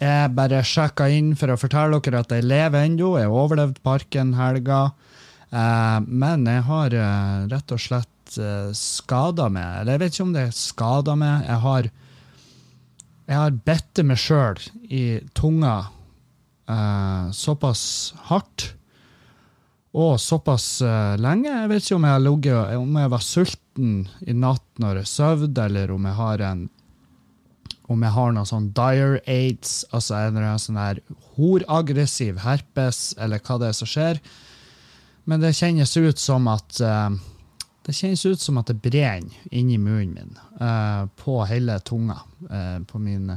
Jeg bare sjekka inn for å fortelle dere at jeg lever ennå. Jeg har overlevd parken helga. Eh, men jeg har eh, rett og slett eh, skada meg. Eller jeg vet ikke om det er skada meg. Jeg har, jeg har bitt meg sjøl i tunga eh, såpass hardt og såpass lenge. Jeg vet ikke om jeg ligget Om jeg var sulten i natt når jeg sov, eller om jeg har en om jeg har noe sånn dire aids, altså en eller annen sånn her horaggressiv herpes, eller hva det er som skjer. Men det kjennes ut som at uh, det kjennes ut som at det brenner inni munnen min, uh, på hele tunga. Uh, på, min,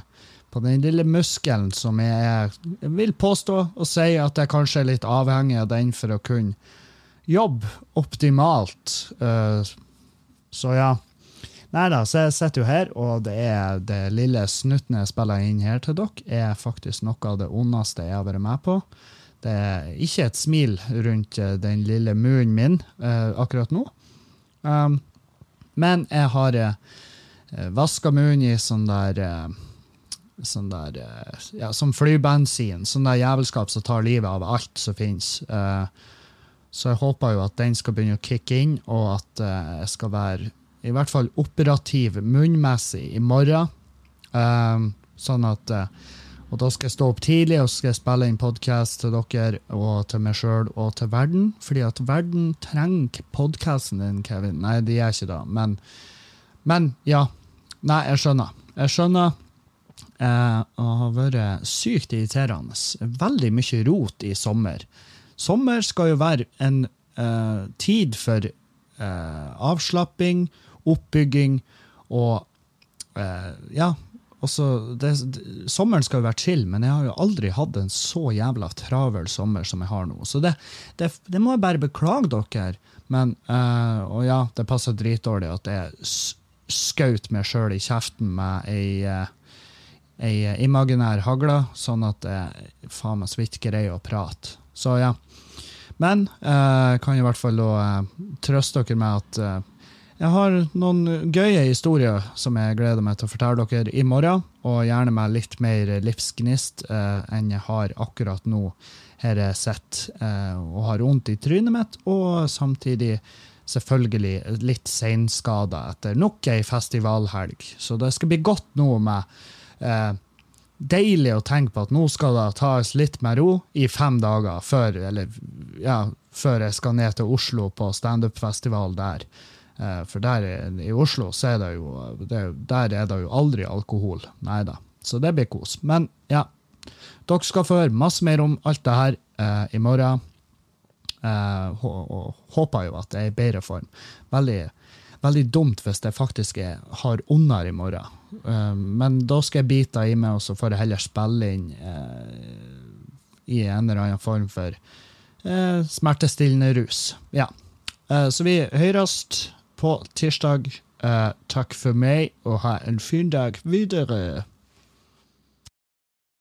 på, den lille muskelen som jeg, jeg, vil påstå og si at jeg kanskje er litt avhengig av den for å kunne jobbe optimalt. så ja. Nei da, så jeg sitter jo her, og det er det lille snutten jeg spiller inn her til dere, er faktisk noe av det ondeste jeg har vært med på. Det er ikke et smil rundt eh, den lille munnen min uh, akkurat nå. Um, men jeg har uh, vaska munnen i sånn der uh, Sånn der uh, Ja, som flybensin. Sånn der jævelskap som tar livet av alt som finnes. Uh, så jeg håper jo at den skal begynne å kicke inn, og at jeg skal være i hvert fall operativ munnmessig i morgen. Um, sånn at uh, Og da skal jeg stå opp tidlig og skal jeg spille inn podkast til dere og til meg sjøl og til verden. Fordi at verden trenger podkasten din, Kevin. Nei, de gjør ikke det. Men, men ja. Nei, jeg skjønner. Jeg skjønner. Uh, og har vært sykt irriterende. Veldig mye rot i sommer. Sommer skal jo være en uh, tid for uh, avslapping oppbygging og eh, Ja. Også det, sommeren skal jo være chill, men jeg har jo aldri hatt en så jævla travel sommer som jeg har nå. Så det, det, det må jeg bare beklage dere. Men, eh, og ja, det passer dritdårlig at jeg skjøt meg sjøl i kjeften med ei, eh, ei imaginær hagle, sånn at jeg faen meg så vidt greier å prate. Så ja. Men jeg eh, kan i hvert fall uh, trøste dere med at uh, jeg har noen gøye historier som jeg gleder meg til å fortelle dere i morgen. Og gjerne med litt mer livsgnist eh, enn jeg har akkurat nå. Her jeg sitter eh, og har vondt i trynet mitt, og samtidig selvfølgelig litt seinskada etter nok ei festivalhelg. Så det skal bli godt nå med eh, Deilig å tenke på at nå skal det tas litt med ro i fem dager før, eller, ja, før jeg skal ned til Oslo på standup-festival der. Eh, for der i Oslo så er det jo Der er det jo aldri alkohol. Nei da. Så det blir kos. Men ja, dere skal få høre masse mer om alt det her eh, i morgen. Eh, og håper jo at det er i bedre form. Veldig, veldig dumt hvis det faktisk er, har onder i morgen. Eh, men da skal jeg bite i meg, og så får jeg heller spille inn eh, i en eller annen form for eh, smertestillende rus. Ja. så vi høres på tirsdag. Uh, takk for meg, og ha en fin dag videre.